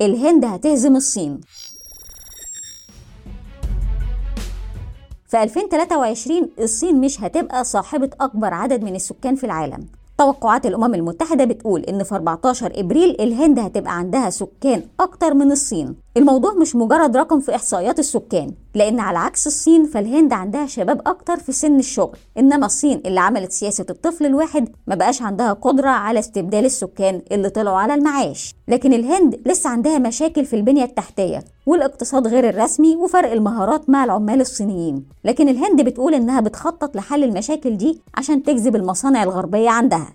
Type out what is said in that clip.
الهند هتهزم الصين. في 2023 الصين مش هتبقى صاحبة أكبر عدد من السكان في العالم. توقعات الأمم المتحدة بتقول إن في 14 إبريل الهند هتبقى عندها سكان أكتر من الصين. الموضوع مش مجرد رقم في إحصائيات السكان لأن على عكس الصين فالهند عندها شباب أكتر في سن الشغل. إنما الصين اللي عملت سياسة الطفل الواحد ما بقاش عندها قدرة على استبدال السكان اللي طلعوا على المعاش. لكن الهند لسه عندها مشاكل في البنية التحتية والاقتصاد غير الرسمي وفرق المهارات مع العمال الصينيين. لكن الهند بتقول إنها بتخطط لحل المشاكل دي عشان تجذب المصانع الغربية عندها.